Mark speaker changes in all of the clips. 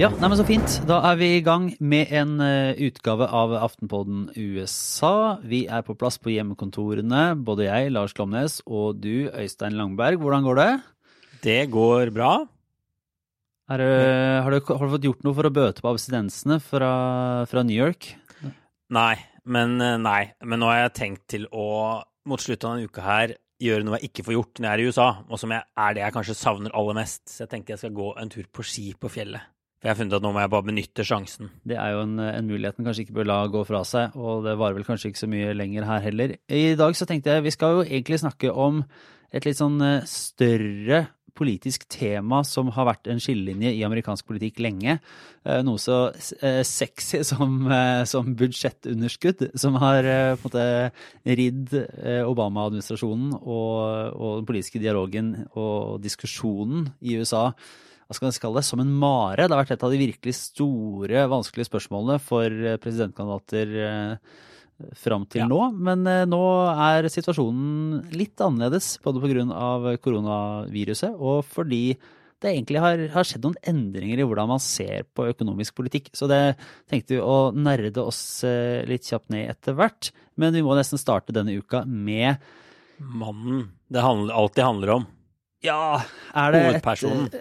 Speaker 1: Ja, nei, men så fint. Da er vi i gang med en uh, utgave av Aftenpodden USA. Vi er på plass på hjemmekontorene, både jeg, Lars Klomnes, og du, Øystein Langberg. Hvordan går det?
Speaker 2: Det går bra.
Speaker 1: Er, uh, har, du, har, du, fått gjort noe for å bøte på abstinensene fra, fra New York?
Speaker 2: Nei men, uh, nei, men nå har jeg tenkt til å, mot slutten av denne uka her, gjøre noe jeg ikke får gjort når jeg er i USA, og som jeg, er det jeg kanskje savner aller mest. Så jeg tenker jeg skal gå en tur på ski på fjellet. For jeg har funnet at nå må jeg bare benytte sjansen.
Speaker 1: Det er jo en, en mulighet en kanskje ikke bør la gå fra seg, og det varer vel kanskje ikke så mye lenger her heller. I dag så tenkte jeg vi skal jo egentlig snakke om et litt sånn eh, større politisk tema som har vært en skillelinje i amerikansk politikk lenge. Eh, noe så eh, sexy som, som budsjettunderskudd, som har på en måte ridd Obama-administrasjonen og, og den politiske dialogen og diskusjonen i USA hva skal man kalle det, som en mare. Det har vært et av de virkelig store, vanskelige spørsmålene for eh, presidentkandidater eh, fram til ja. nå. Men eh, nå er situasjonen litt annerledes, både pga. koronaviruset og fordi det egentlig har, har, skjedd noen endringer i hvordan man ser på økonomisk politikk. Så det tenkte vi å nerde oss litt kjapt ned etter hvert. Men vi må nesten starte denne uka med
Speaker 2: Mannen det handler, alltid handler om.
Speaker 1: Ja, er det et,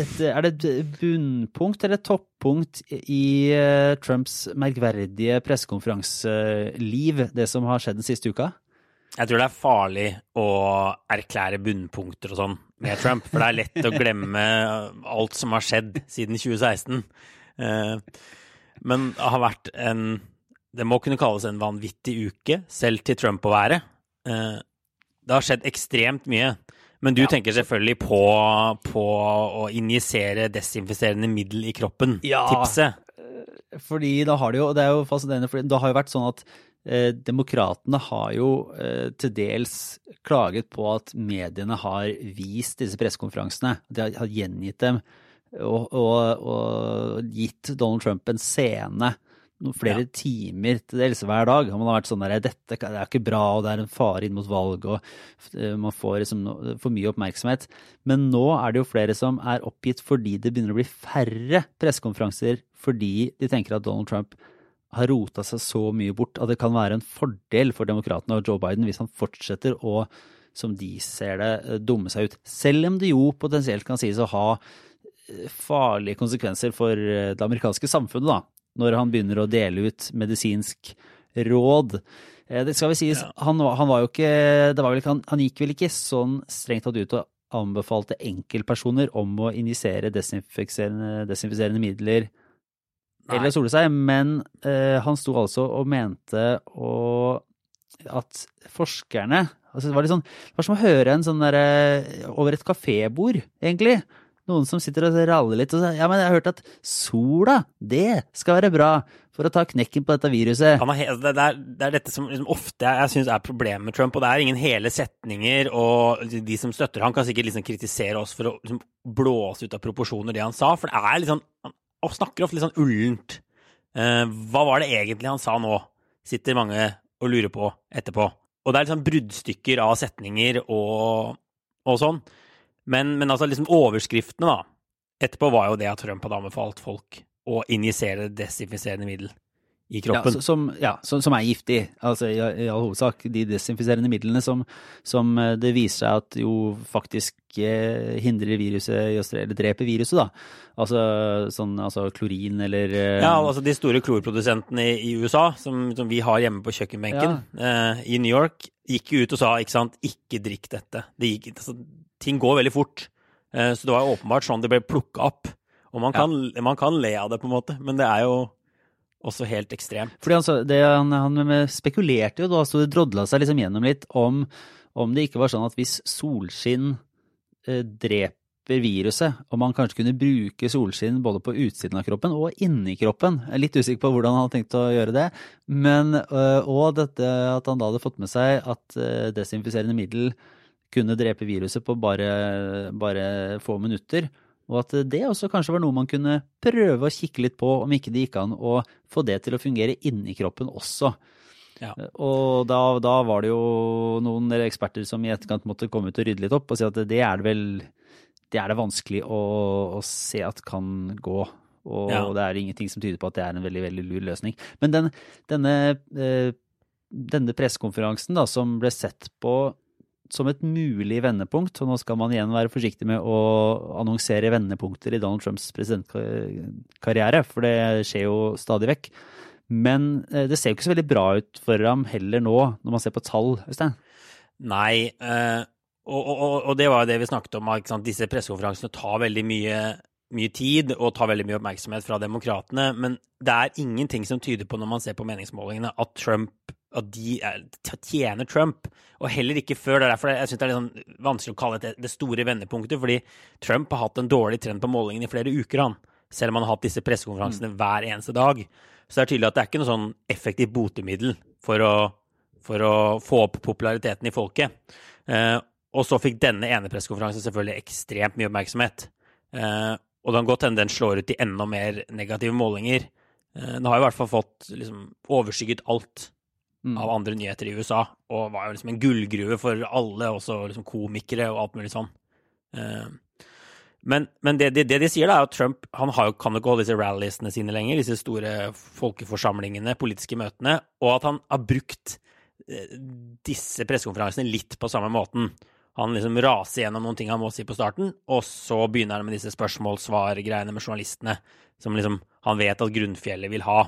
Speaker 1: et, er det et bunnpunkt eller et toppunkt i uh, Trumps merkverdige pressekonferanseliv, det som har skjedd den siste uka?
Speaker 2: Jeg tror det er farlig å erklære bunnpunkter og sånn med Trump, for det er lett å glemme alt som har skjedd siden 2016. Uh, eh, men det har vært en Det må kunne kalles en vanvittig uke, selv til Trump å være. Det har skjedd ekstremt mye. Men du ja. tenker selvfølgelig på, på, å injisere desinfiserende middel i kroppen. Ja, tipset.
Speaker 1: Eh, fordi da har det jo Det er jo fascinerende, for det har jo vært sånn at eh, demokratene har jo eh, til dels klaget på at mediene har vist disse pressekonferansene. De har, har gjengitt dem og, og, og gitt Donald Trump en scene flere ja. timer til Else hver dag. Og Man har vært sånn der dette er ikke bra, og det er en fare inn mot valg, og eh, man får liksom for mye oppmerksomhet. Men nå er det jo flere som er oppgitt fordi det begynner å bli færre pressekonferanser fordi de tenker at Donald Trump har rota seg så mye bort at det kan være en fordel for demokratene og Joe Biden hvis han fortsetter å, som de ser det, eh, dumme seg ut. Selv om det jo potensielt kan sies å ha eh, farlige konsekvenser for det amerikanske samfunnet, da når han begynner å dele ut medisinsk råd. Eh, det skal vi sies, ja. han, han, var jo ikke det var vel, han, han gikk vel ikke sånn strengt tatt ut og anbefalte enkeltpersoner om å injisere desinfiserende, desinfiserende midler Nei. eller sole seg, men eh, han sto altså og mente å, at forskerne altså Det var litt sånn, det var som å høre en sånn derre over et kafébord, egentlig noen som sitter og raller litt og sier ja, men jeg har hørt at sola, det skal være bra for å ta knekken på dette viruset.
Speaker 2: Det, er, det, er, dette som liksom ofte jeg syns er problemet med Trump, og det er ingen hele setninger, og de som støtter han kan sikkert liksom kritisere oss for å liksom blåse ut av proporsjoner det han sa, for det er litt sånn Han snakker ofte litt sånn ullent. Uh, hva var det egentlig han sa nå? Sitter mange og lurer på etterpå. Og det er litt sånn bruddstykker av setninger og, og sånn. Men, men altså liksom overskriftene da, etterpå var jo det at Trump hadde anbefalt folk å injisere desinfiserende middel i kroppen.
Speaker 1: Ja, som, ja, som, som er giftig, altså i, i, all hovedsak. De desinfiserende midlene som, som, eh, det viser seg at jo faktisk eh, hindrer viruset i å eller dreper viruset, da. Altså sånn altså klorin eller eh,
Speaker 2: Ja, altså de store klorprodusentene i, i USA, som, som, vi har hjemme på kjøkkenbenken ja. eh, i New York, gikk jo ut og sa ikke sant, ikke drikk dette. Det gikk, altså, ting går veldig fort. Eh, så det var åpenbart sånn det ble plukka opp. Og man kan, ja. man kan, le av det, på en måte, men det er jo også helt ekstremt.
Speaker 1: Fordi han, det, han, han spekulerte jo da, så det drodla seg liksom gjennom litt om, om det ikke var sånn at hvis solskinn eh, dreper viruset, og man kanskje kunne bruke solskinn både på utsiden av kroppen og inni kroppen. Jeg er litt usikker på hvordan han hadde tenkt å gjøre det. Men, øh, og dette at han da hadde fått med seg at øh, desinfiserende middel kunne drepe viruset på bare, bare, få minutter. Og at det også kanskje var noe man kunne prøve å kikke litt på, om ikke det gikk an å få det til å fungere inni kroppen også.
Speaker 2: Ja.
Speaker 1: Og da, da var det jo noen eksperter som i etterkant måtte komme ut og rydde litt opp og si at det er det vel det er det vanskelig å, å se at kan gå. Og
Speaker 2: Ja.
Speaker 1: det er ingenting som tyder på at det er en veldig veldig lur løsning. Men den, denne, eh, denne pressekonferansen som ble sett på som et mulig vendepunkt, og nå skal man igjen være forsiktig med å annonsere vendepunkter i Donald Trumps presidentkarriere, for det skjer jo stadig vekk. Men eh, det ser jo ikke så veldig bra ut for ham heller nå, når man ser på tall, Øystein.
Speaker 2: Nei, eh, og, og, og det var jo det vi snakket om, at disse pressekonferansene tar veldig mye, mye tid og tar veldig mye oppmerksomhet fra demokratene, men det er ingenting som tyder på, når man ser på meningsmålingene, at Trump at de er, tjener Trump, og heller ikke før. Det er derfor jeg synes det er litt sånn vanskelig å kalle det det store vendepunktet, fordi Trump har hatt en dårlig trend på målingene i flere uker, han. Selv om han har hatt disse pressekonferansene hver eneste dag. Så det er tydelig at det er ikke noe sånn effektivt botemiddel for å, for å få opp populariteten i folket. Eh, og så fikk denne ene pressekonferansen selvfølgelig ekstremt mye oppmerksomhet. Eh, og det kan godt hende den slår ut i enda mer negative målinger. Eh, den har i hvert fall fått liksom, overskygget alt
Speaker 1: Mm.
Speaker 2: av andre nyheter i USA, og var jo liksom en gullgruve for alle, også liksom komikere og alt mulig sånn. Eh, men, men det, det, det de sier, da, er at Trump han har, kan ikke holde disse ralliesene sine lenger, disse store folkeforsamlingene, politiske møtene, og at han har brukt eh, disse pressekonferansene litt på samme måten. Han liksom raser gjennom noen ting han må si på starten, og så begynner han med disse spørsmål-svar-greiene med journalistene, som liksom han vet at grunnfjellet vil ha.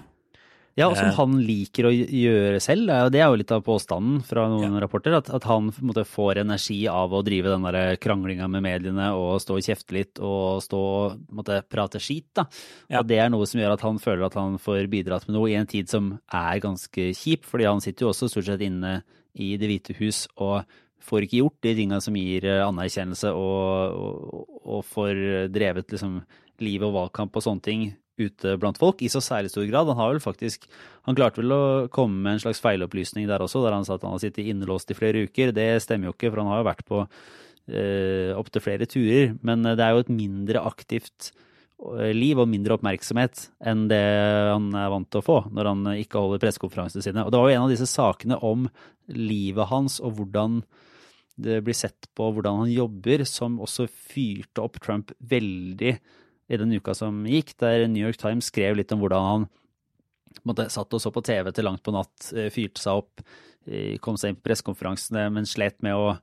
Speaker 1: Ja, og som
Speaker 2: Eh.
Speaker 1: han liker å gjøre selv. Det er jo- litt av påstanden fra noen
Speaker 2: Ja.
Speaker 1: rapporter, at, at han måte, får energi av å drive den der kranglinga med mediene og stå og kjefte litt og stå og prate skit. da.
Speaker 2: Ja.
Speaker 1: Og det er noe som gjør at han føler at han får bidratt med noe i en tid som er ganske kjip, fordi han sitter jo også stort sett inne i Det hvite hus og får ikke gjort de tinga som gir eh, anerkjennelse, og, og, og får drevet liksom liv og valgkamp og sånne ting ute blant folk i så særlig stor grad. Han har vel faktisk Han klarte vel å komme med en slags feilopplysning der også, der han sa at han har sittet innelåst i flere uker. Det stemmer jo ikke, for han har jo vært på eh, opptil flere turer. Men eh, det er jo et mindre aktivt eh, liv og mindre oppmerksomhet enn det han er vant til å få når han ikke holder pressekonferansene sine. Og det var jo en av disse sakene om livet hans og hvordan det blir sett på hvordan han jobber, som også fyrte opp Trump veldig i den uka som gikk, der New York Times skrev litt om hvordan han måtte, satt og så på TV til langt på natt, eh, fyrte seg opp, eh, kom seg inn på pressekonferansene, men slet med å,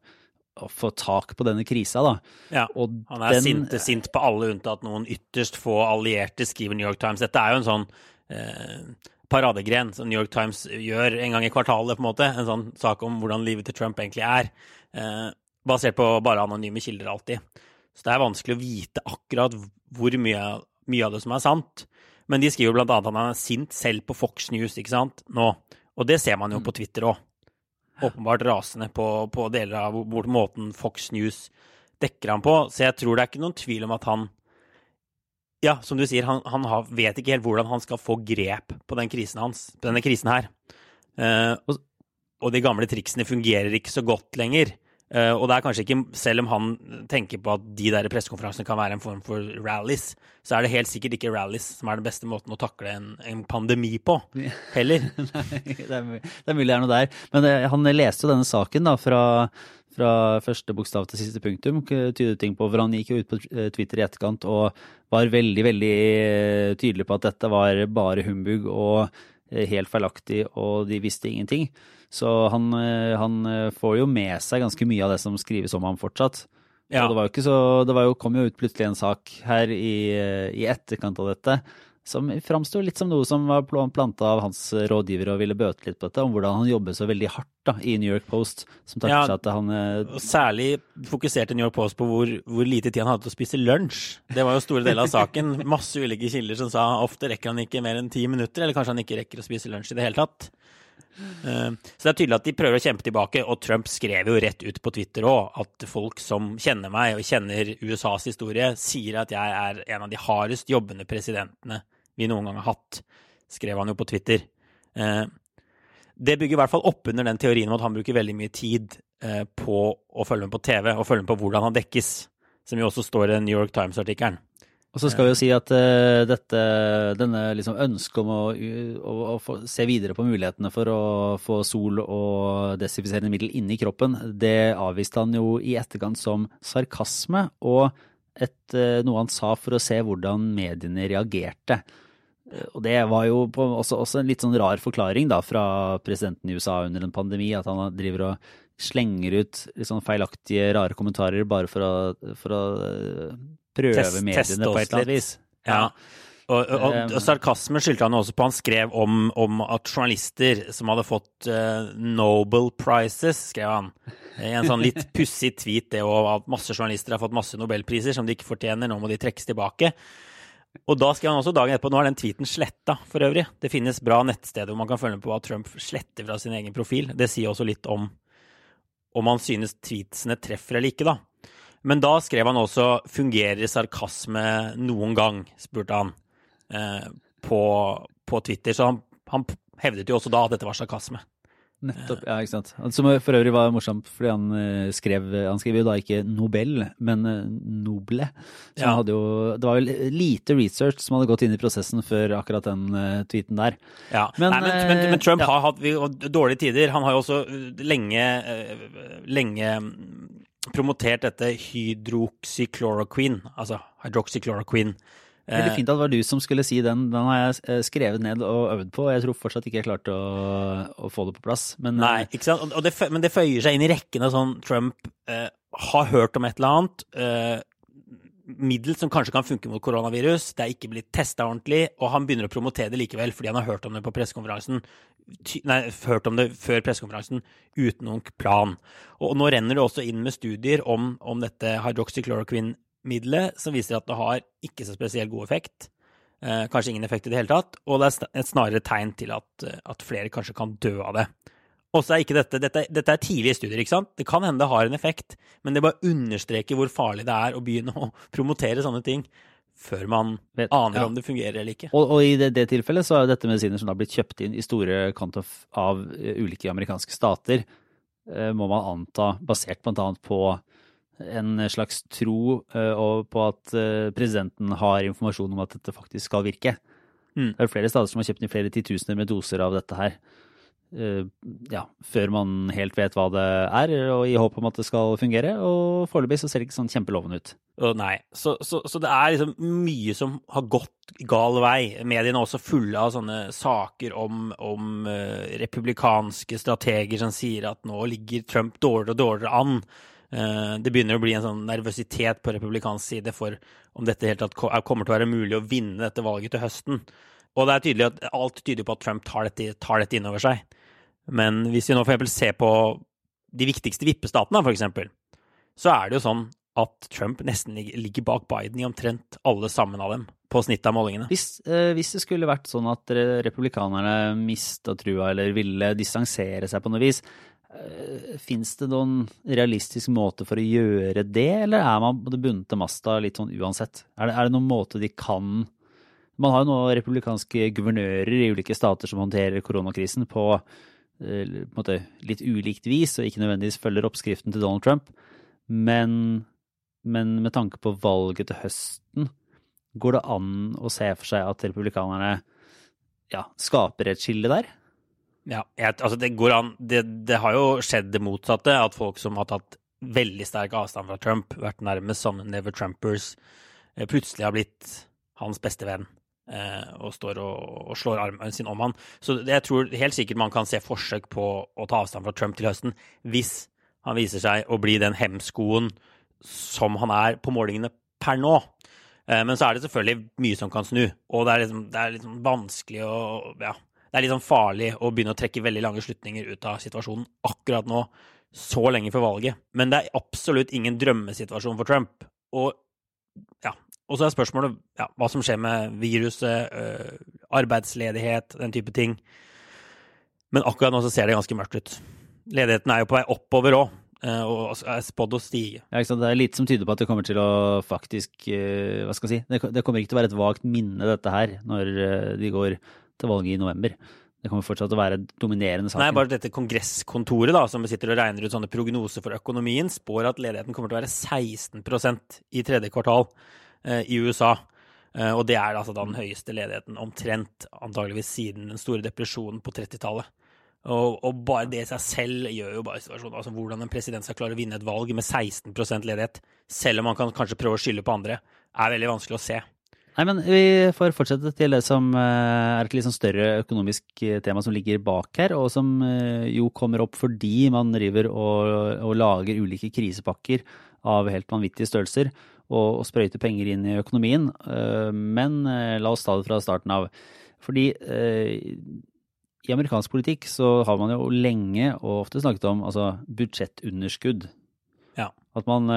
Speaker 1: å få tak på denne krisa. da.
Speaker 2: Ja,
Speaker 1: Og
Speaker 2: Han er
Speaker 1: den-
Speaker 2: sint, sint på alle unntatt noen ytterst få allierte, skriver New York Times. Dette er jo en sånn eh, paradegren som New York Times gjør en gang i kvartalet, på en måte. En sånn sak om hvordan livet til Trump egentlig er. Eh, basert på bare anonyme kilder alltid. Så det er vanskelig å vite akkurat hvor mye, mye av det som er sant. Men de skriver annet at han er sint selv på Fox News, ikke sant, nå. Og det ser man jo på Twitter òg. Åpenbart rasende på, på deler av hvor måten Fox News dekker han på. Så jeg tror det er ikke noen tvil om at han Ja, som du sier, han, han har, vet ikke helt hvordan han skal få grep på den krisen hans, på denne krisen her. Uh, og, og de gamle triksene fungerer ikke så godt lenger. Eh, og det er kanskje ikke, selv om han tenker på at de der pressekonferansene kan være en form for rallies, så er det helt sikkert ikke rallies som er den beste måten å takle en, en pandemi på, heller.
Speaker 1: Nei, det er, mulig, det er mulig det er noe der. Men eh, han leste jo denne saken da, fra, fra første bokstav til siste punktum, tyder ting på, for han gikk jo ut på eh, Twitter i etterkant og var veldig, veldig tydelig på at dette var bare humbug og helt feilaktig, og de visste ingenting. Så han, eh, han eh, får jo med seg ganske mye av det som skrives om ham fortsatt.
Speaker 2: Ja.
Speaker 1: Så det var jo ikke så, det var jo, kom jo ut plutselig en sak her i, eh, i etterkant av dette som framsto litt som noe som var planta av hans rådgivere og ville bøte litt på dette, om hvordan han jobber så veldig hardt da, i New York Post, som takker
Speaker 2: Ja.
Speaker 1: seg at han
Speaker 2: særlig fokuserte New York Post på hvor, hvor lite tid han hadde til å spise lunsj. Det var jo store deler av saken. Masse ulike kilder som sa ofte rekker han ikke mer enn ti minutter, eller kanskje han ikke rekker å spise lunsj i det hele tatt. Eh, Så det er tydelig at de prøver å kjempe tilbake, og Trump skrev jo rett ut på Twitter òg at folk som kjenner meg og kjenner USAs historie, sier at jeg er en av de hardest jobbende presidentene vi noen gang har hatt, skrev han jo på Twitter. Eh, Det bygger i hvert fall opp under den teorien om at han bruker veldig mye tid eh, på å følge med på TV, og følge med på hvordan han dekkes, som jo også står i den New York Times-artikkelen.
Speaker 1: Og så skal vi jo si at uh, dette, denne liksom ønsket om å, å, å få, se videre på mulighetene for å få sol og desinfiserende middel inni kroppen, det avviste han jo i etterkant som sarkasme og et, uh, noe han sa for å se hvordan mediene reagerte. Uh, og det var jo på, også, også, en litt sånn rar forklaring da fra presidenten i USA under en pandemi, at han driver og slenger ut litt sånn feilaktige, rare kommentarer bare for å, for å prøve test, mediene på et eller annet vis.
Speaker 2: Ja. Og, og, og, og sarkasme skyldte han også på. Han skrev om, om at journalister som hadde fått uh, Nobel Prizes, skrev han. I en sånn litt pussig tweet, det òg, at masse journalister har fått masse nobelpriser som de ikke fortjener. Nå må de trekkes tilbake. Og da skrev han også dagen etterpå Nå er den tweeten sletta, for øvrig. Det finnes bra nettsteder hvor man kan følge med på hva Trump sletter fra sin egen profil. Det sier også litt om om han synes tweetsene treffer eller ikke, da. Men da skrev han også 'fungerer sarkasme noen gang', spurte han eh, på, på, Twitter. Så han, han, hevdet jo også da at dette var sarkasme.
Speaker 1: Nettopp, ja, ikke sant. Som for øvrig var morsomt, fordi han eh, skrev Han skrev jo da ikke Nobel, men eh, Noble. Så ja. han hadde jo Det var jo lite research som hadde gått inn i prosessen før akkurat den uh, tweeten der.
Speaker 2: Ja, men, Nei, men, men, men Trump ja. har hatt dårlige tider. Han har jo også lenge, lenge promotert dette hydroxychloroquine, altså hydroxychloroquine.
Speaker 1: Veldig fint at det var du som skulle si den. Den har jeg eh, skrevet ned og øvd på. og Jeg tror fortsatt ikke jeg klarte å, å få det på plass.
Speaker 2: Men, Nei, ikke sant? Det, men det føyer seg inn i rekken av sånn Trump eh, har hørt om et eller annet. Eh, middel som kanskje kan funke mot koronavirus. Det er ikke blitt testa ordentlig, og han begynner å promotere det likevel fordi han har hørt om det på pressekonferansen. Nei, hørt om det før pressekonferansen uten noen plan. Og nå renner det også inn med studier om, om dette hydroxychloroquine-middelet, som viser at det har ikke så spesielt god effekt. Eh, kanskje ingen effekt i det hele tatt. Og det er et snarere tegn til at, at flere kanskje kan dø av det. Og så er ikke dette, dette, dette er tidlige studier, ikke sant? Det kan hende det har en effekt, men det bare understreker hvor farlig det er å begynne å promotere sånne ting før man Vet, aner ja. om det fungerer eller ikke.
Speaker 1: Og, og i det, det, tilfellet så er dette medisiner som har blitt kjøpt inn i store kant av eh, ulike amerikanske stater, eh, må man anta, basert bl.a. på en slags tro eh, på at presidenten har informasjon om at dette faktisk skal virke. Mm. Det er flere stater som har kjøpt inn flere titusener med doser av dette her. Eh, ja, før man helt vet hva det er, og i håp om at det skal fungere. Og foreløpig så ser det ikke sånn kjempelovende ut.
Speaker 2: Nei, så, så, så, det er liksom mye som har gått gal vei. Mediene er også fulle av sånne saker om, om republikanske strateger som sier at nå ligger Trump dårligere og dårligere an. Uh, det begynner å bli en sånn nervøsitet på republikansk side for om dette helt tatt kommer til å være mulig å vinne dette valget til høsten. Og det er tydelig at alt tyder på at Trump tar dette, tar dette innover seg. Men hvis vi nå for eksempel ser på de viktigste vippestatene, for eksempel, så er det jo sånn at Trump nesten ligger bak Biden i omtrent alle sammen av dem, på snittet av målingene.
Speaker 1: Hvis, eh, hvis det skulle vært sånn at republikanerne mista trua eller ville distansere seg på noe vis, eh, fins det noen realistisk måte for å gjøre det, eller er man bundet til masta litt sånn uansett? Er det, er det noen måte de kan Man har jo nå republikanske guvernører i ulike stater som håndterer koronakrisen på Eh, på måte litt ulikt vis, og ikke nødvendigvis følger oppskriften til Donald Trump. Men, men, med tanke på valget til høsten, går det an å se for seg at republikanerne ja, skaper et skille der?
Speaker 2: Ja, jeg, altså det går an det, det, har jo skjedd det motsatte, at folk som har tatt veldig sterk avstand fra Trump, vært nærmest som Never Trumpers, eh, plutselig har blitt hans beste venn. Eh, og står og, og, slår armen sin om han. Så jeg tror helt sikkert man kan se forsøk på å ta avstand fra Trump til høsten, hvis han viser seg å bli den hemskoen som han er på målingene per nå. Eh, men så er det selvfølgelig mye som kan snu, og det er liksom, det er liksom vanskelig å ja, det er litt sånn farlig å begynne å trekke veldig lange slutninger ut av situasjonen akkurat nå, så lenge før valget. Men det er absolutt ingen drømmesituasjon for Trump. Og ja, og så er spørsmålet ja, hva som skjer med viruset, øh, arbeidsledighet, den type ting. Men akkurat nå så ser det ganske mørkt ut. Ledigheten er jo på vei oppover òg, øh, og er spådd å stige.
Speaker 1: Ja, Det er lite som tyder på at det kommer til å faktisk øh, Hva skal jeg si? Det kommer ikke til å være et vagt minne, dette her, når de går til valget i november. Det kommer fortsatt til å være dominerende saken.
Speaker 2: Nei, bare dette kongresskontoret da, som sitter og regner ut sånne prognoser for økonomien, spår at ledigheten kommer til å være 16% i tredje kvartal. Eh, i USA. Eh, og det er altså da den høyeste ledigheten omtrent antageligvis siden den store depresjonen på 30-tallet. Og, og, bare det i seg selv gjør jo bare situasjonen Altså hvordan en president skal klare å vinne et valg med 16 ledighet, selv om man kan kanskje prøve å skylde på andre, er veldig vanskelig å se.
Speaker 1: Nei, men Vi får fortsette til det som eh, er et litt sånn større økonomisk eh, tema som ligger bak her, og som jo kommer opp fordi man driver og, og lager ulike krisepakker av helt vanvittige størrelser og, og sprøyter penger inn i økonomien. Eh, men eh, la oss ta det fra starten av. Fordi eh, i amerikansk politikk så har man jo lenge og ofte snakket om altså, budsjettunderskudd.
Speaker 2: Ja.
Speaker 1: At man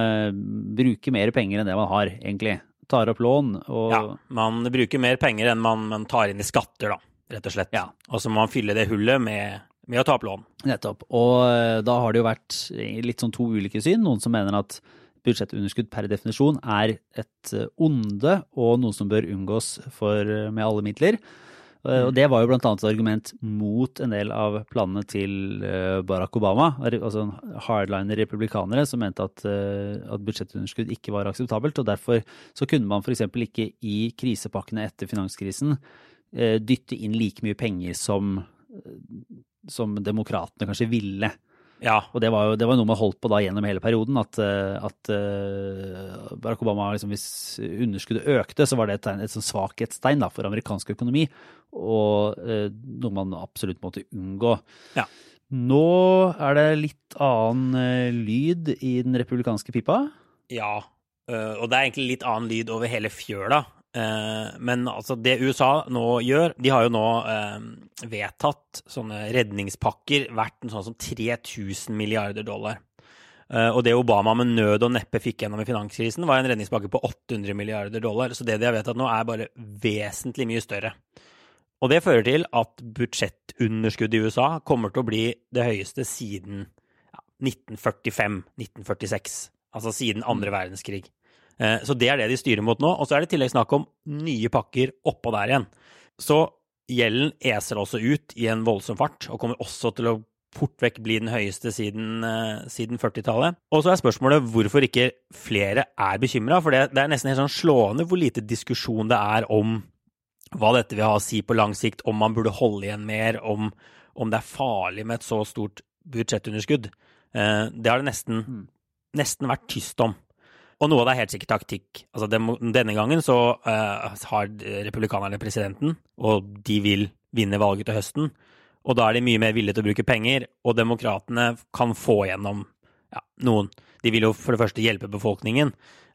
Speaker 1: bruker mer penger enn det man har, egentlig. Tar opp lån og
Speaker 2: Ja, man bruker mer penger enn man, man tar inn i skatter, da, rett og slett.
Speaker 1: Ja.
Speaker 2: Og så må man fylle det hullet med, med å ta opp lån.
Speaker 1: Nettopp. Og da har det jo vært litt sånn to ulike syn. Noen som mener at budsjettunderskudd per definisjon er et eh, onde og noe som bør unngås for, eh, med alle midler. Eh, og Det var jo bl.a. et argument mot en del av planene til Barack Obama. altså Hardliner republikanere som mente at, at budsjettunderskudd ikke var akseptabelt. og Derfor så kunne man f.eks. ikke i krisepakkene etter finanskrisen dytte inn like mye penger som, som demokratene kanskje ville.
Speaker 2: Ja.
Speaker 1: Og det var jo det var noe man holdt på da gjennom hele perioden. At, eh, at uh, Barack Obama, liksom, hvis underskuddet økte, så var det et, tegn, et sånn svakhetstegn da, for amerikansk økonomi. Og eh, noe man absolutt måtte unngå.
Speaker 2: Ja.
Speaker 1: Nå er det litt annen uh, lyd i den republikanske pipa.
Speaker 2: Ja, og det er egentlig litt annen lyd over hele fjøla. Eh, men altså, det USA nå gjør De har jo nå eh, vedtatt sånne redningspakker verdt sånn som 3000 milliarder dollar. Eh, og det Obama med nød og neppe fikk gjennom i finanskrisen, var en redningspakke på 800 milliarder dollar. Så det de har vedtatt nå, er bare vesentlig mye større. Og det fører til at budsjettunderskuddet i USA kommer til å bli det høyeste siden ja, 1945-1946. Altså siden andre mm. verdenskrig. Eh, så det er det de styrer mot nå. Og så er det i tillegg snakk om nye pakker oppå der igjen. Så gjelden eser også ut i en voldsom fart, og kommer også til å fort vekk bli den høyeste siden, uh, siden 40-tallet. Og så er spørsmålet hvorfor ikke flere er bekymra, for det, det, er nesten helt sånn slående hvor lite diskusjon det er om hva dette vil ha å si på lang sikt, om man burde holde igjen mer, om, om det er farlig med et så stort budsjettunderskudd. Uh, det har det nesten, mm. nesten vært tyst om. Og noe av det er helt sikkert taktikk. Altså, denne gangen så uh, har republikanerne presidenten, og de vil vinne valget til høsten. Og da er de mye mer villige til å bruke penger, og demokratene kan få gjennom ja, noen De vil jo for det første hjelpe befolkningen,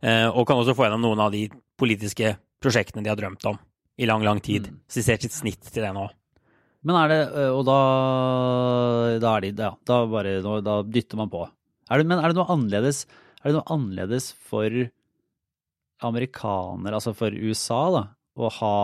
Speaker 2: uh, og kan også få gjennom noen av de politiske prosjektene de har drømt om i lang, lang tid. Mm. Så de ser sitt snitt til det nå.
Speaker 1: Men er det eh, Og da, da er de Ja, da bare Da dytter man på. Er det, men er det noe annerledes er det noe annerledes for amerikanere, altså for USA, da, å ha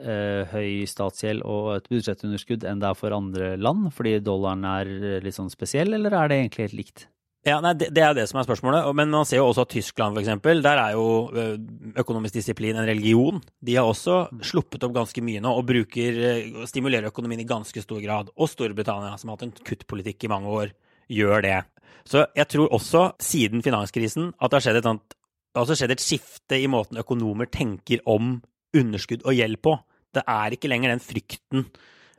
Speaker 1: eh, høy statsgjeld og et budsjettunderskudd enn det er for andre land, fordi dollaren er litt sånn spesiell, eller er det egentlig helt likt?
Speaker 2: Ja, nei, det, det, er det som er spørsmålet. Men man ser jo også at Tyskland, f.eks., der er jo eh, økonomisk disiplin en religion. De har også sluppet opp ganske mye nå og bruker, eh, stimulerer økonomien i ganske stor grad. Og Storbritannia, som har hatt en kuttpolitikk i mange år, gjør det. Så jeg tror også, siden finanskrisen, at det har skjedd et, annet, altså skjedd et skifte i måten økonomer tenker om underskudd og gjeld på. Det er ikke lenger den frykten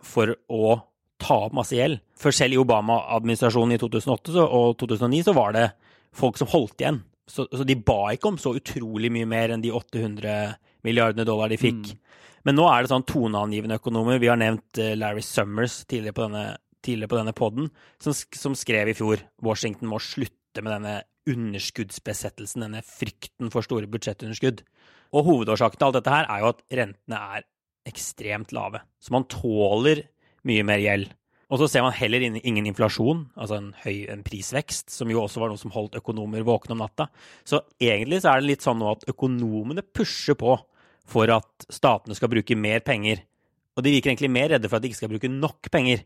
Speaker 2: for å ta opp masse gjeld. For selv i Obama-administrasjonen i 2008 og 2009 så var det folk som holdt igjen. Så, så, de ba ikke om så utrolig mye mer enn de 800 milliardene dollar de fikk. Mm. Men nå er det sånn toneangivende økonomer. Vi har nevnt eh, Larry Summers tidligere på denne tidligere på denne poden, som, som, skrev i fjor Washington må slutte med denne underskuddsbesettelsen, denne frykten for store budsjettunderskudd. Og hovedårsaken til alt dette her er jo at rentene er ekstremt lave. Så man tåler mye mer gjeld. Og så ser man heller ingen inflasjon, altså en høy en prisvekst, som jo også var noe som holdt økonomer våkne om natta. Så egentlig så er det litt sånn nå at økonomene pusher på for at statene skal bruke mer penger. Og de virker egentlig mer redde for at de ikke skal bruke nok penger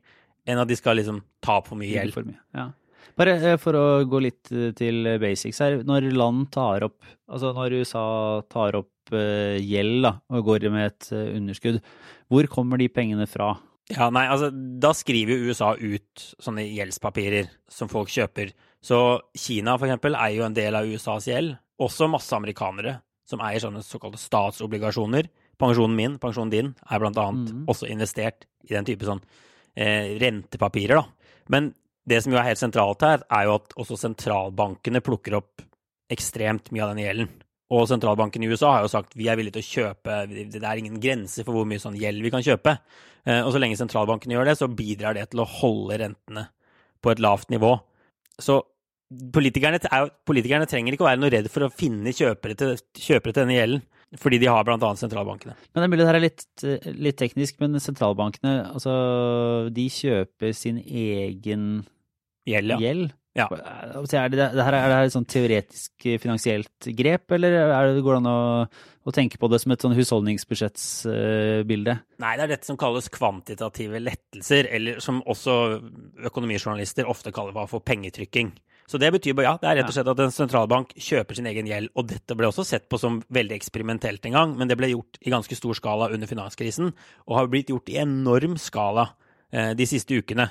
Speaker 2: enn at de skal liksom ta på mye gjeld.
Speaker 1: For mye, ja. Bare eh, for å gå litt eh, til basics her. Når land tar opp, altså når USA tar opp uh, gjeld da, og går med et underskudd, hvor kommer de pengene fra?
Speaker 2: Ja, nei, altså Da skriver jo USA ut sånne gjeldspapirer som folk kjøper. Så Kina for eksempel er jo en del av USAs gjeld. Også masse amerikanere som eier sånne såkalte statsobligasjoner. Pensjonen min, pensjonen din, er blant annet
Speaker 1: mm.
Speaker 2: også investert i den type sånn eh, rentepapirer, da. Men det som jo er helt sentralt her, er jo at også sentralbankene plukker opp ekstremt mye av den gjelden. Og sentralbanken i USA har jo sagt vi er villige til å kjøpe Det er ingen grenser for hvor mye sånn gjeld vi kan kjøpe. Eh, Og så lenge sentralbankene gjør det, så bidrar det til å holde rentene på et lavt nivå. Så politikerne, er, politikerne trenger ikke å være noe redd for å finne kjøpere til, kjøpere til denne gjelden, fordi de har bl.a. sentralbankene.
Speaker 1: Men det er mulig det her er litt, eh, litt teknisk, men sentralbankene, altså, de kjøper sin egen
Speaker 2: Gjeld, ja.
Speaker 1: gjeld.
Speaker 2: Ja.
Speaker 1: Er det, det her, er det her et sånn teoretisk eh, finansielt grep, eller er det, går det an å, å tenke på det som et sånn husholdningsbudsjettsbilde?
Speaker 2: Nei, det er dette som kalles kvantitative lettelser, eller som også økonomijournalister ofte kaller for pengetrykking. Så det betyr bare, ja, det er rett og slett at en sentralbank kjøper sin egen gjeld, og dette ble også sett på som veldig eksperimentelt en gang, men det ble gjort i ganske stor skala under finanskrisen, og har blitt gjort i enorm skala eh, de siste ukene.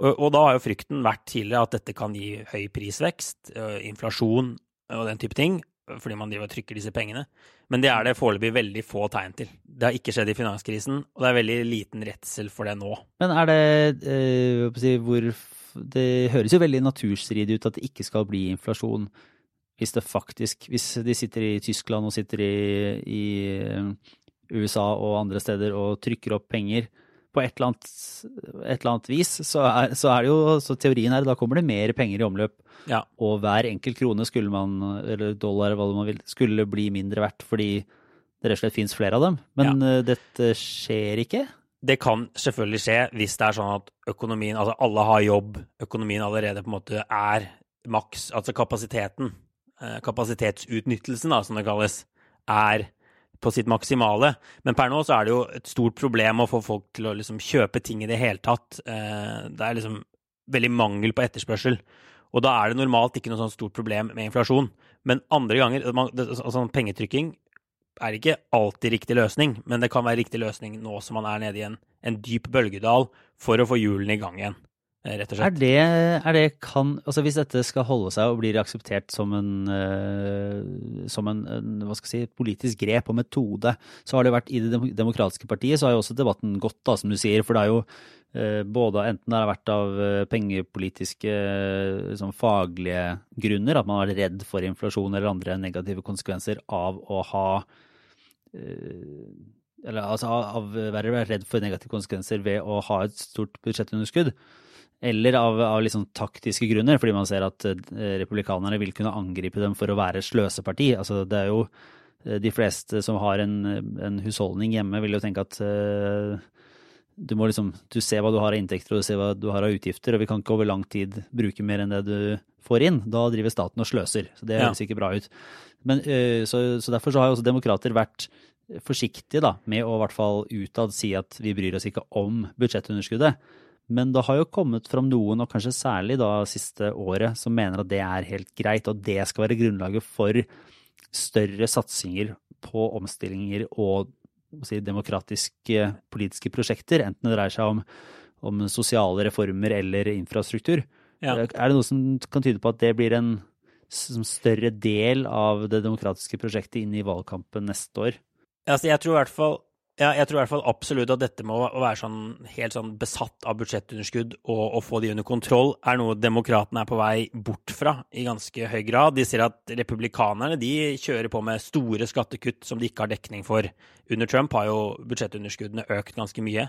Speaker 2: Og, og da har jo frykten vært tidligere at dette kan gi høy prisvekst, eh, inflasjon og den type ting, fordi man driver og trykker disse pengene. Men det er det foreløpig veldig få tegn til. Det har ikke skjedd i finanskrisen, og det er veldig liten redsel for det nå.
Speaker 1: Men er det si, hvor Det høres jo veldig naturstridig ut at det ikke skal bli inflasjon hvis det faktisk Hvis de sitter i Tyskland og sitter i, i eh, USA og andre steder og trykker opp penger på et eller annet, et eller annet vis, så er, så er det jo så teorien her, da kommer det mer penger i omløp.
Speaker 2: Ja.
Speaker 1: Og hver enkelt krone skulle man, eller dollar, hva man vil, skulle bli mindre verdt fordi det rett og slett fins flere av dem. Men ja. dette skjer ikke.
Speaker 2: Det kan selvfølgelig skje hvis det er sånn at økonomien, altså alle har jobb, økonomien allerede på en måte er maks, altså kapasiteten, eh, kapasitetsutnyttelsen da, som det kalles, er på sitt maksimale. Men per nå så er det jo et stort problem å få folk til å liksom kjøpe ting i det hele tatt. Eh, Det er liksom veldig mangel på etterspørsel. Og da er det normalt ikke noe sånn stort problem med inflasjon. Men andre ganger, altså pengetrykking er ikke alltid riktig løsning, men det kan være riktig løsning nå som man er nede i en, en dyp bølgedal for å få hjulene i gang igjen, rett og
Speaker 1: Er det, er det kan, altså Hvis dette skal holde seg og blir akseptert som en, eh, som en, hva skal jeg si, politisk grep og metode, så har det vært i Det demokratiske partiet, så har jo også debatten gått, da, som du sier. For det er jo eh, både enten det har vært av eh, pengepolitiske, sånn faglige grunner, at man har vært redd for inflasjon eller andre negative konsekvenser av å ha eller altså av være redd for negative konsekvenser ved å ha et stort budsjettunderskudd. Eller av, av liksom taktiske grunner, fordi man ser at eh, republikanerne vil kunne angripe dem for å være sløseparti. Altså, det er jo eh, de fleste som har en, en husholdning hjemme, vil jo tenke at uh, du må liksom Du ser hva du har av inntekter og du ser hva du har av utgifter, og vi kan ikke over lang tid bruke mer enn det du får inn. Da driver staten og sløser. Så det
Speaker 2: Ja.
Speaker 1: høres ikke bra ut. Men, uh, så, så derfor så har jo også demokrater vært forsiktige da, med å i hvert fall utad si at vi bryr oss ikke om budsjettunderskuddet. Men det har jo kommet fram noen, og kanskje særlig da siste året, som mener at det er helt greit, og det skal være grunnlaget for større satsinger på omstillinger og si, demokratiske politiske prosjekter, enten det dreier seg om, om sosiale reformer eller infrastruktur.
Speaker 2: Ja.
Speaker 1: Er det noe som kan tyde på at det blir en som større del av det demokratiske prosjektet inn i valgkampen neste år?
Speaker 2: Altså, jeg tror i hvert fall ja, jeg tror i hvert fall absolutt at dette med å være sånn, helt sånn besatt av budsjettunderskudd og, og få de under kontroll, er noe demokratene er på vei bort fra i ganske høy grad. De sier at republikanerne de kjører på med store skattekutt som de ikke har dekning for. Under Trump har jo budsjettunderskuddene økt ganske mye.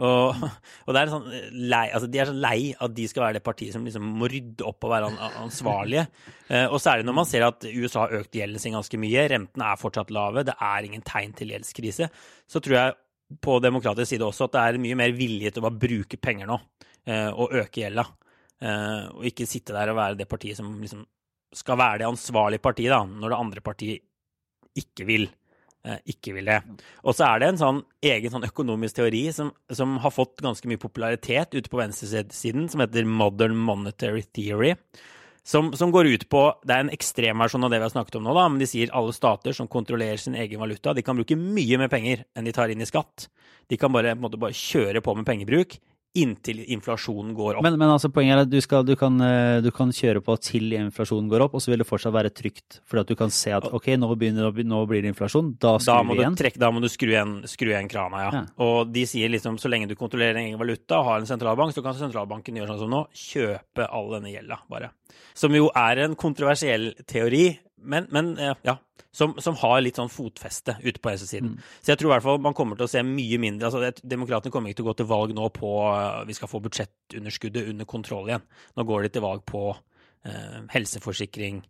Speaker 2: Og, og er sånn lei, altså de er så lei at de skal være det partiet som liksom må rydde opp og være ansvarlige. Eh, og særlig når man ser at USA har økt gjelden sin ganske mye, rentene er fortsatt lave, det er ingen tegn til gjeldskrise, så tror jeg på demokratisk side også at det er mye mer vilje til å bare bruke penger nå eh, og øke gjelda. Eh, og ikke sitte der og være det partiet som liksom skal være det ansvarlige partiet, da, når det andre partiet ikke vil eh, ikke vil det. Og så er det en sånn egen sånn økonomisk teori som, som har fått ganske mye popularitet ute på venstresiden, som heter Modern Monetary Theory. Som, som går ut på Det er en ekstremversjon av det vi har snakket om nå, da, men de sier alle stater som kontrollerer sin egen valuta, de kan bruke mye mer penger enn de tar inn i skatt. De kan bare, måte, bare kjøre på med pengebruk inntil inflasjonen går opp.
Speaker 1: Men, men altså poenget er at du, skal, du, kan, eh, du, kan, kjøre på til inflasjonen går opp, og så vil det fortsatt være trygt. Fordi at du kan se at ok, nå, begynner, nå blir det inflasjon, da skrur vi igjen.
Speaker 2: Trekke, da må du skru igjen, skru igjen krana, ja. ja. Og de sier liksom så lenge du kontrollerer egen valuta og har en sentralbank, så kan sentralbanken gjøre sånn som nå, kjøpe all denne gjelda, bare. Som jo er en kontroversiell teori, men, men ja, som, som, har litt sånn fotfeste ute på høyresiden. Mm. Så jeg tror i hvert fall man kommer til å se mye mindre altså Demokratene kommer ikke til å gå til valg nå på uh, vi skal få budsjettunderskuddet under kontroll igjen. Nå går de til valg på uh, helseforsikring,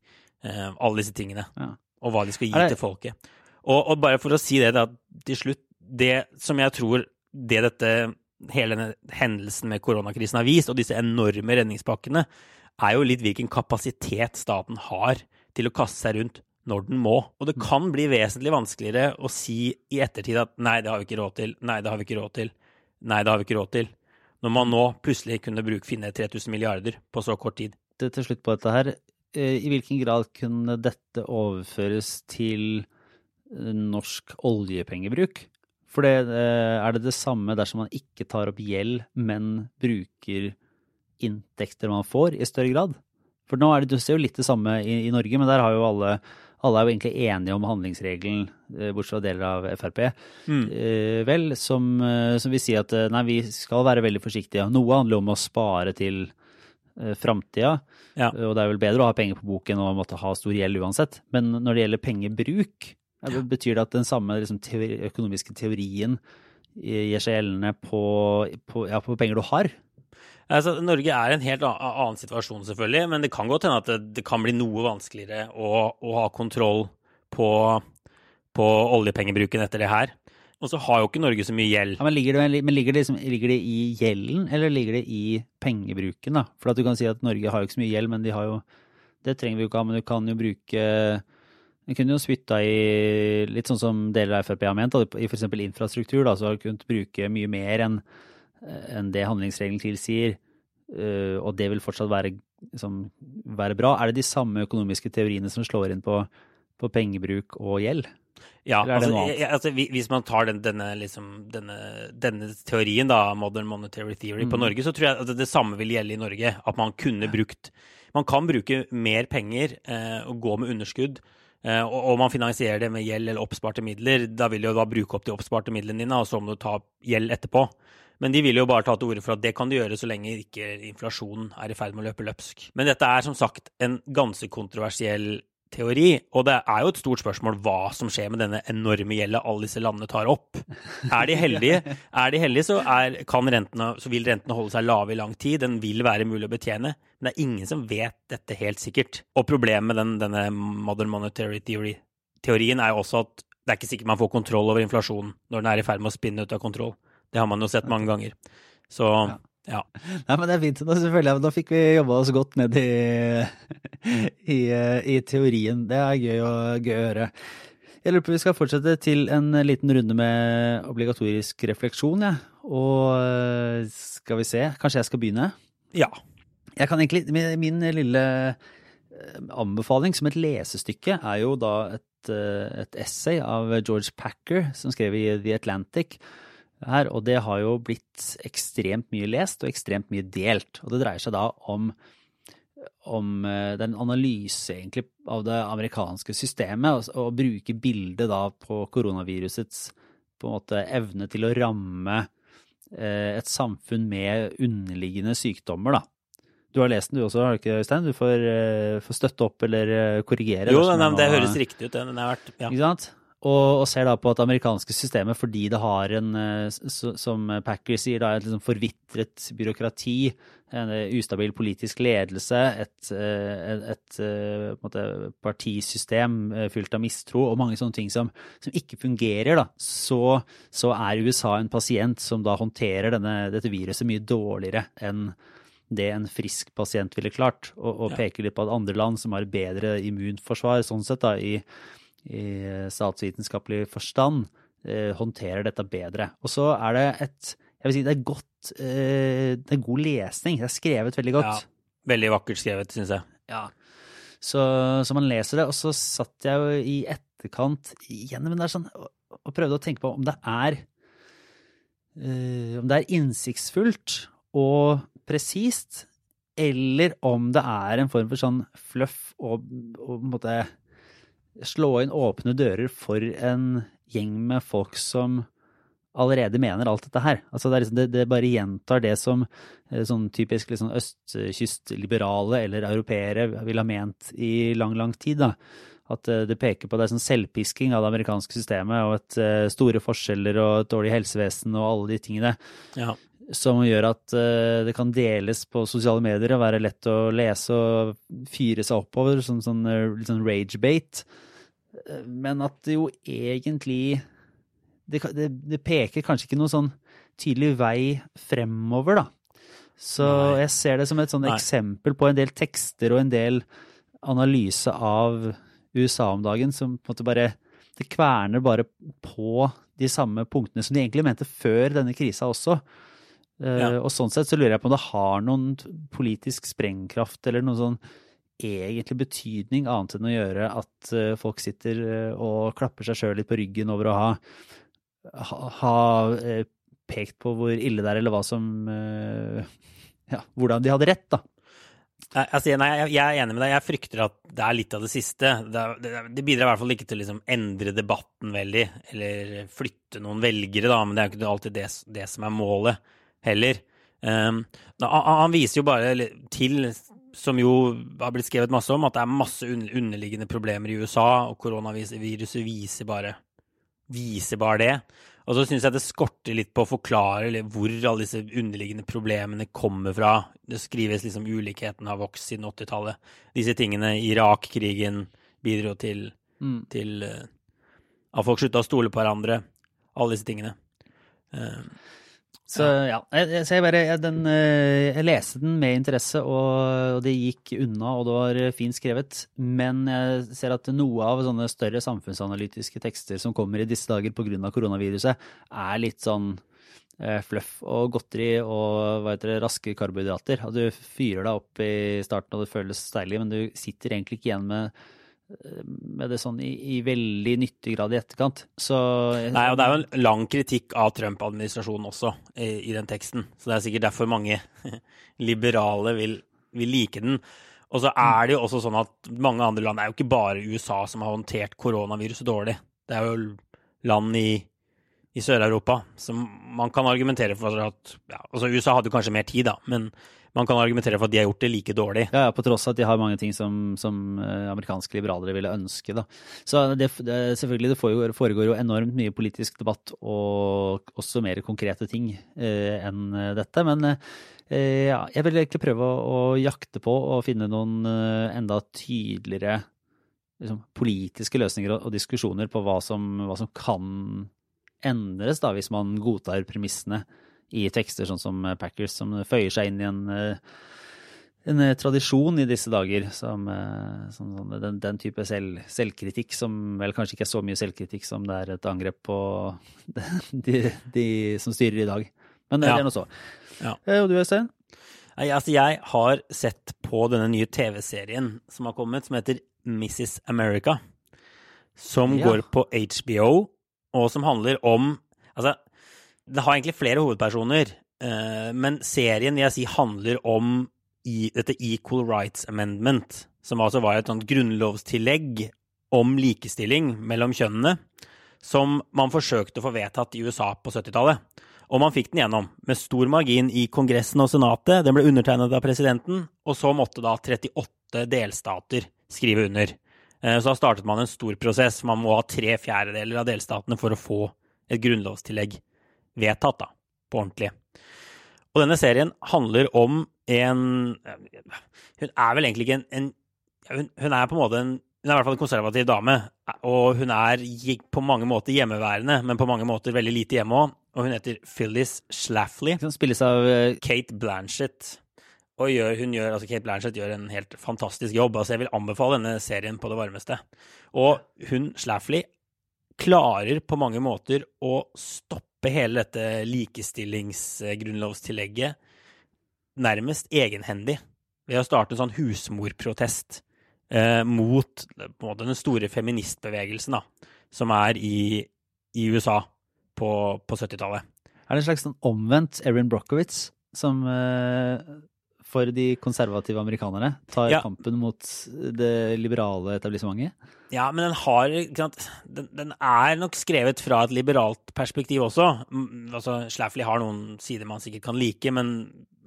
Speaker 2: uh, alle disse tingene. Ja. Og hva de skal gi det... til folket. Og, og, bare for å si det da, til slutt Det som jeg tror det dette hele denne hendelsen med koronakrisen har vist, og disse enorme redningspakkene, er jo litt hvilken kapasitet staten har til å kaste seg rundt når den må. Og det kan bli vesentlig vanskeligere å si i ettertid at nei, det har vi ikke råd til, nei, det har vi ikke råd til, nei, det har vi ikke råd til. Når man nå plutselig kunne bruke, finne 3000 milliarder på så kort tid.
Speaker 1: Det til slutt på dette her, eh, i hvilken grad kunne dette overføres til eh, norsk oljepengebruk? For det, eh, er det det samme dersom man ikke tar opp gjeld, men bruker inntekter man får, i større grad? For nå er det, du ser jo litt det samme i, i Norge, men der har jo alle alle er jo egentlig enige om handlingsregelen, eh, bortsett fra deler av Frp, mm. eh, vel, som, eh, som, vil si at nei, vi skal være veldig forsiktige. Noe handler om å spare til eh, framtida, ja. og det er vel bedre å ha penger på boken og måtte ha stor gjeld uansett. Men når det gjelder pengebruk, ja. betyr det at den samme liksom, teori, økonomiske teorien gir seg gjeldende på, på, ja, på penger du har?
Speaker 2: Altså, Norge er i en helt annen situasjon, selvfølgelig, men det kan godt hende at det, kan bli noe vanskeligere å, å ha kontroll på, på, oljepengebruken etter det her. Og så har jo ikke Norge så mye gjeld.
Speaker 1: Ja, men ligger det, men ligger, det, ligger det, i gjelden, eller ligger det i pengebruken? da? For at du kan si at Norge har jo ikke så mye gjeld, men de har jo Det trenger vi jo ikke ha, men du kan jo bruke du kunne jo spytta i litt sånn som deler av Frp har ment, i f.eks. infrastruktur. da, Så har du kunnet bruke mye mer enn enn det handlingsregelen tilsier, eh, og det vil fortsatt være, liksom, være, bra. Er det de samme økonomiske teoriene som slår inn på, på pengebruk og gjeld?
Speaker 2: Ja, altså, altså, hvis man tar den, denne, liksom, denne, denne, teorien, da, modern monetary theory, mm. på Norge, så tror jeg at det samme vil gjelde i Norge. At man kunne brukt Man kan bruke mer penger eh, og gå med underskudd. Eh, og, og, man finansierer det med gjeld eller oppsparte midler. Da vil du da bruke opp de oppsparte midlene dine, og så må du ta gjeld etterpå. Men de vil jo bare ta til orde for at det kan de gjøre så lenge ikke inflasjonen er i ferd med å løpe løpsk. Men dette er som sagt en ganske kontroversiell teori, og det er jo et stort spørsmål hva som skjer med denne enorme gjelda alle disse landene tar opp. Er de heldige, er de heldige så, er, rentene, så, vil rentene holde seg lave i lang tid. Den vil være mulig å betjene. Men det er ingen som vet dette helt sikkert. Og problemet med den, denne modern monetary theory-teorien er jo også at det er ikke sikkert man får kontroll over inflasjonen når den er i ferd med å spinne ut av kontroll. Det har man jo sett mange ganger. Så ja. ja.
Speaker 1: Nei, men det er fint. Da, selvfølgelig, da fikk vi jobba oss godt ned i, i, i, teorien. Det er gøy å, gøy å høre. Jeg lurer på Vi skal fortsette til en liten runde med obligatorisk refleksjon. Ja. Og skal vi se, kanskje jeg skal begynne?
Speaker 2: Ja.
Speaker 1: Jeg kan egentlig, Min, min lille eh, anbefaling som et lesestykke er jo da et, eh, et essay av George Packer som skrev i The Atlantic her, og det har jo blitt ekstremt mye lest og ekstremt mye delt. Og det dreier seg da om, om eh, den analyse egentlig av det amerikanske systemet, og, og bruke bildet da på koronavirusets på en måte evne til å ramme eh, et samfunn med underliggende sykdommer, da. Du har lest den du også, har du ikke, Øystein? Du får, uh, får støtte opp eller korrigere.
Speaker 2: Jo, nei, det høres riktig ut. Den har vært,
Speaker 1: ja. Ikke sant? Og, og, ser da på at det amerikanske systemet, fordi det har en, eh, som Packer sier, da, et liksom forvitret byråkrati, en eh, ustabil politisk ledelse, et, eh, et, et partisystem fylt av mistro og mange sånne ting som, som ikke fungerer, da, så, så, er USA en pasient som da håndterer denne, dette viruset mye dårligere enn det en frisk pasient ville klart, og, og peker litt på at andre land som har bedre immunforsvar sånn sett da, i i statsvitenskapelig forstand eh, håndterer dette bedre. Og så er det et Jeg vil si det er godt eh, Det er god lesning. Det er skrevet veldig godt. Ja,
Speaker 2: veldig vakkert skrevet, syns jeg.
Speaker 1: Ja. Så, så, man leser det. Og så satt jeg jo i etterkant gjennom det sånn, og prøvde å tenke på om det er uh, om det er innsiktsfullt og presist, eller om det er en form for sånn fluff og, og på en måte slå inn åpne dører for en gjeng med folk som allerede mener alt dette her. Altså det, liksom, det, det, bare gjentar det som eh, sånn typisk liksom østkystliberale eller europeere vil ha ment i lang, lang tid. da. At eh, det peker på det sånn selvpisking av det amerikanske systemet og et uh, store forskjeller og et dårlig helsevesen og alle de tingene.
Speaker 2: Ja
Speaker 1: som gjør at uh, det kan deles på sosiale medier og være lett å lese og fyre seg oppover, som sånn, uh, sånn rage-bait. Men at det jo egentlig det, det, det, peker kanskje ikke noen sånn tydelig vei fremover, da. Så Nei. jeg ser det som et sånn eksempel på en del tekster og en del analyse av USA om dagen som på en måte bare Det kverner bare på de samme punktene som de egentlig mente før denne krisa også. Eh, ja. Og sånn sett så lurer jeg på om det har noen politisk sprengkraft eller noen sånn egentlig betydning annet enn å gjøre at eh, folk sitter eh, og klapper seg sjøl litt på ryggen over å ha ha, pekt på hvor ille det er, eller hva som Ja, hvordan de hadde rett, da.
Speaker 2: Altså, nei, jeg er enig med deg. Jeg frykter at det er litt av det siste. Det, det, det bidrar i hvert fall ikke til å liksom endre debatten veldig, eller flytte noen velgere, da, men det er jo ikke alltid det, det som er målet heller. Um, han viser jo bare til, som jo har blitt skrevet masse om, at det er masse underliggende problemer i USA, og koronaviruset viser bare viser bare det. Og så syns jeg det skorter litt på å forklare hvor alle disse underliggende problemene kommer fra. Det skrives liksom ulikheten har vokst siden 80-tallet. Disse tingene, Irak-krigen bidro til, mm. til uh, at folk slutta å stole på hverandre. Alle disse tingene. Uh,
Speaker 1: så ja, jeg, så jeg bare jeg, den, eh, jeg leste den med interesse, og, og, det gikk unna, og det var fint skrevet. Men jeg ser at noe av sånne større samfunnsanalytiske tekster som kommer i disse dager pga. koronaviruset, er litt sånn eh, fluff og godteri og hva heter det, raske karbohydrater. Og du fyrer deg opp i starten og det føles deilig, men du sitter egentlig ikke igjen med med det sånn i, i, veldig nyttig grad i etterkant. Så
Speaker 2: Nei, og det er jo en lang kritikk av Trump-administrasjonen også i, i, den teksten. Så det er sikkert derfor mange liberale vil, vil, like den. Og så er det jo også sånn at mange andre land Det er jo ikke bare USA som har håndtert koronaviruset dårlig. Det er jo land i, i Sør-Europa som man kan argumentere for at ja, altså USA hadde kanskje mer tid, da, men man kan argumentere for at de har gjort det like dårlig.
Speaker 1: Ja, på tross av at de har mange ting som, som eh, amerikanske liberalere ville ønske. Da. Så det, det, selvfølgelig, det foregår, foregår, jo enormt mye politisk debatt og også mer konkrete ting eh, enn dette. Men eh, ja, jeg vil egentlig prøve å, å, jakte på og finne noen eh, enda tydeligere liksom, politiske løsninger og, og, diskusjoner på hva som, hva som kan endres da, hvis man godtar premissene i tekster sånn som Packers, som føyer seg inn i en, eh, en eh, tradisjon i disse dager. Som, eh, som sånn, den, den, type selv, selvkritikk som vel kanskje ikke er så mye selvkritikk som det er et angrep på de, de som styrer i dag. Men det ja. er nå så. Ja. Og du, Øystein?
Speaker 2: Altså, jeg har sett på denne nye TV-serien som har kommet, som heter Mrs. America. Som ja. går på HBO, og som handler om Altså, det har egentlig flere hovedpersoner, eh, men serien jeg si handler om dette Equal Rights Amendment, som altså var et sånt grunnlovstillegg om likestilling mellom kjønnene, som man forsøkte å få vedtatt i USA på 70-tallet. Og man fikk den gjennom, med stor margin i Kongressen og Senatet. Den ble undertegnet av presidenten, og så måtte da 38 delstater skrive under. Eh, så da startet man en stor prosess. Man må ha tre fjerdedeler av delstatene for å få et grunnlovstillegg vedtatt, da, på ordentlig. Og denne serien handler om en Hun er vel egentlig ikke en, en hun, hun, er på en måte en hun er i hvert fall en konservativ dame, og hun er på mange måter hjemmeværende, men på mange måter veldig lite hjemme òg. Og hun heter Phyllis Schlafly.
Speaker 1: Som spilles av uh,
Speaker 2: Kate Blanchett. Og gjør, hun gjør, altså Kate Blanchett gjør en helt fantastisk jobb. altså Jeg vil anbefale denne serien på det varmeste. Og hun, Schlafly, klarer på mange måter å stoppe stoppe hele dette likestillingsgrunnlovstillegget nærmest egenhendig ved å starte en sånn husmorprotest eh, mot måte, den store feministbevegelsen da, som er i, i USA på, på 70-tallet.
Speaker 1: Er det en slags sånn omvendt Erin Brockowitz som eh, for de konservative amerikanerne tar
Speaker 2: Ja.
Speaker 1: kampen mot det liberale etablissementet.
Speaker 2: Ja, men den har ikke sant, den, den er nok skrevet fra et liberalt perspektiv også. Mm, Altså, Schlafly har noen sider man sikkert kan like, men,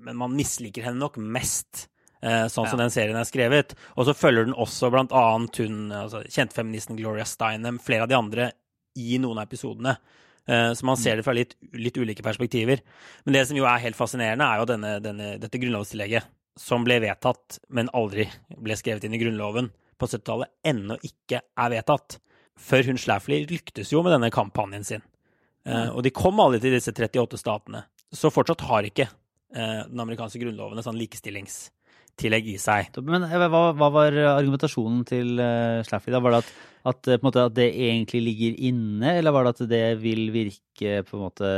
Speaker 2: men man misliker henne nok mest. eh, sånn som den serien er skrevet. Og så følger den også blant annet hun, altså, kjentfeministen Gloria Steinem, flere av de andre, i noen av episodene. Eh, Så man ser det fra litt, litt ulike perspektiver. Men det som jo er helt fascinerende, er jo denne, denne, dette grunnlovstillegget som ble vedtatt, men aldri ble skrevet inn i Grunnloven på 70-tallet, ennå ikke er vedtatt. Før hun Schlafly lyktes jo med denne kampanjen sin. Eh, og de kom alle til disse 38 statene. Så fortsatt har ikke eh, den amerikanske grunnloven et sånn likestillingstillegg i seg.
Speaker 1: Men hva, hva var argumentasjonen til uh, Schlafly? da? Var det at, at, eh, måte, at det egentlig ligger inne, eller var det at det vil virke på en måte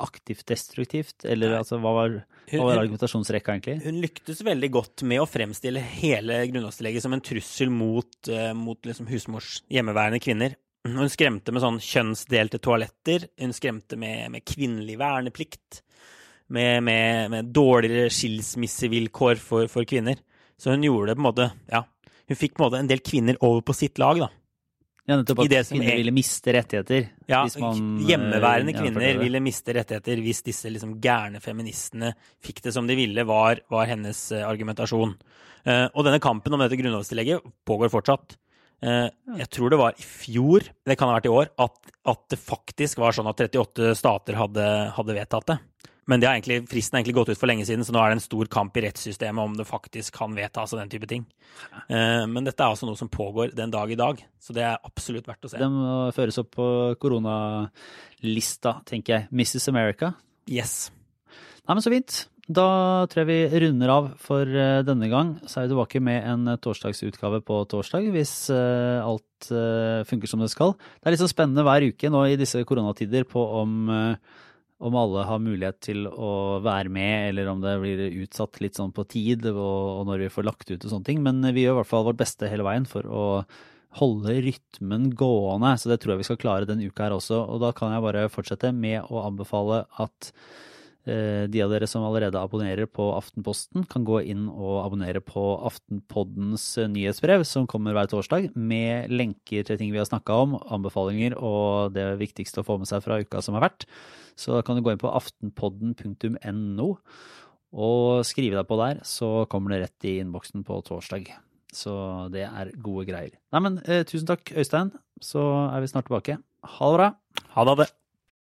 Speaker 1: aktivt destruktivt? Eller altså, hva var, hva var argumentasjonsrekka, egentlig?
Speaker 2: Hun lyktes veldig godt med å fremstille hele grunnlovstillegget som en trussel mot, eh, mot liksom husmors hjemmeværende kvinner. Hun skremte med sånn kjønnsdelte toaletter. Hun skremte med, med kvinnelig verneplikt. Med, med, med dårligere skilsmissevilkår for, for kvinner. Så hun gjorde det på en måte Ja. Hun fikk på en måte en del kvinner over på sitt lag, da.
Speaker 1: Ja, nettopp at kvinner
Speaker 2: er-
Speaker 1: ville miste rettigheter.
Speaker 2: Ja,
Speaker 1: man, eh,
Speaker 2: hjemmeværende
Speaker 1: gjennomførte
Speaker 2: kvinner ville miste rettigheter hvis disse liksom gærne feministene fikk det som de ville, var, var hennes uh, argumentasjon. Uh, og denne kampen om dette grunnlovstillegget pågår fortsatt. Uh, jeg tror det var i fjor, det kan ha vært i år, at, at det faktisk var sånn at 38 stater hadde, hadde vedtatt det. Men det har egentlig, fristen har egentlig gått ut for lenge siden, så nå er det en stor kamp i rettssystemet om det faktisk kan vedtas og den type ting. Eh, men dette er altså noe som pågår den dag i dag, så det er absolutt verdt å se.
Speaker 1: Det må føres opp på koronalista, tenker jeg. Mrs. America.
Speaker 2: Yes.
Speaker 1: Nei, men så fint. Da tror jeg vi runder av for eh, denne gang. Så er vi tilbake med en eh, torsdagsutgave på torsdag, hvis alt funker som det skal. Det er litt så spennende hver uke nå i disse koronatider på om, om alle har mulighet til å være med, eller om det blir utsatt litt sånn på tid, og, når vi får lagt ut og sånne ting. Men vi gjør i hvert fall vårt beste hele veien for å holde rytmen gående, så det tror jeg vi skal klare denne uka her også. Og da kan jeg bare fortsette med å anbefale at eh, de av dere som allerede abonnerer på Aftenposten, kan gå inn og abonnere på Aftenpoddens eh, nyhetsbrev, som kommer hver torsdag, med lenker til ting vi har snakka om, anbefalinger og det viktigste å få med seg fra uka som har vært. Så da kan du gå inn på aftenpodden.no og skrive deg på der, så kommer det rett i innboksen på torsdag. Så det er gode greier. Nei, men eh, tusen takk, Øystein. Så er vi snart tilbake. Ha det bra.
Speaker 2: Ha det.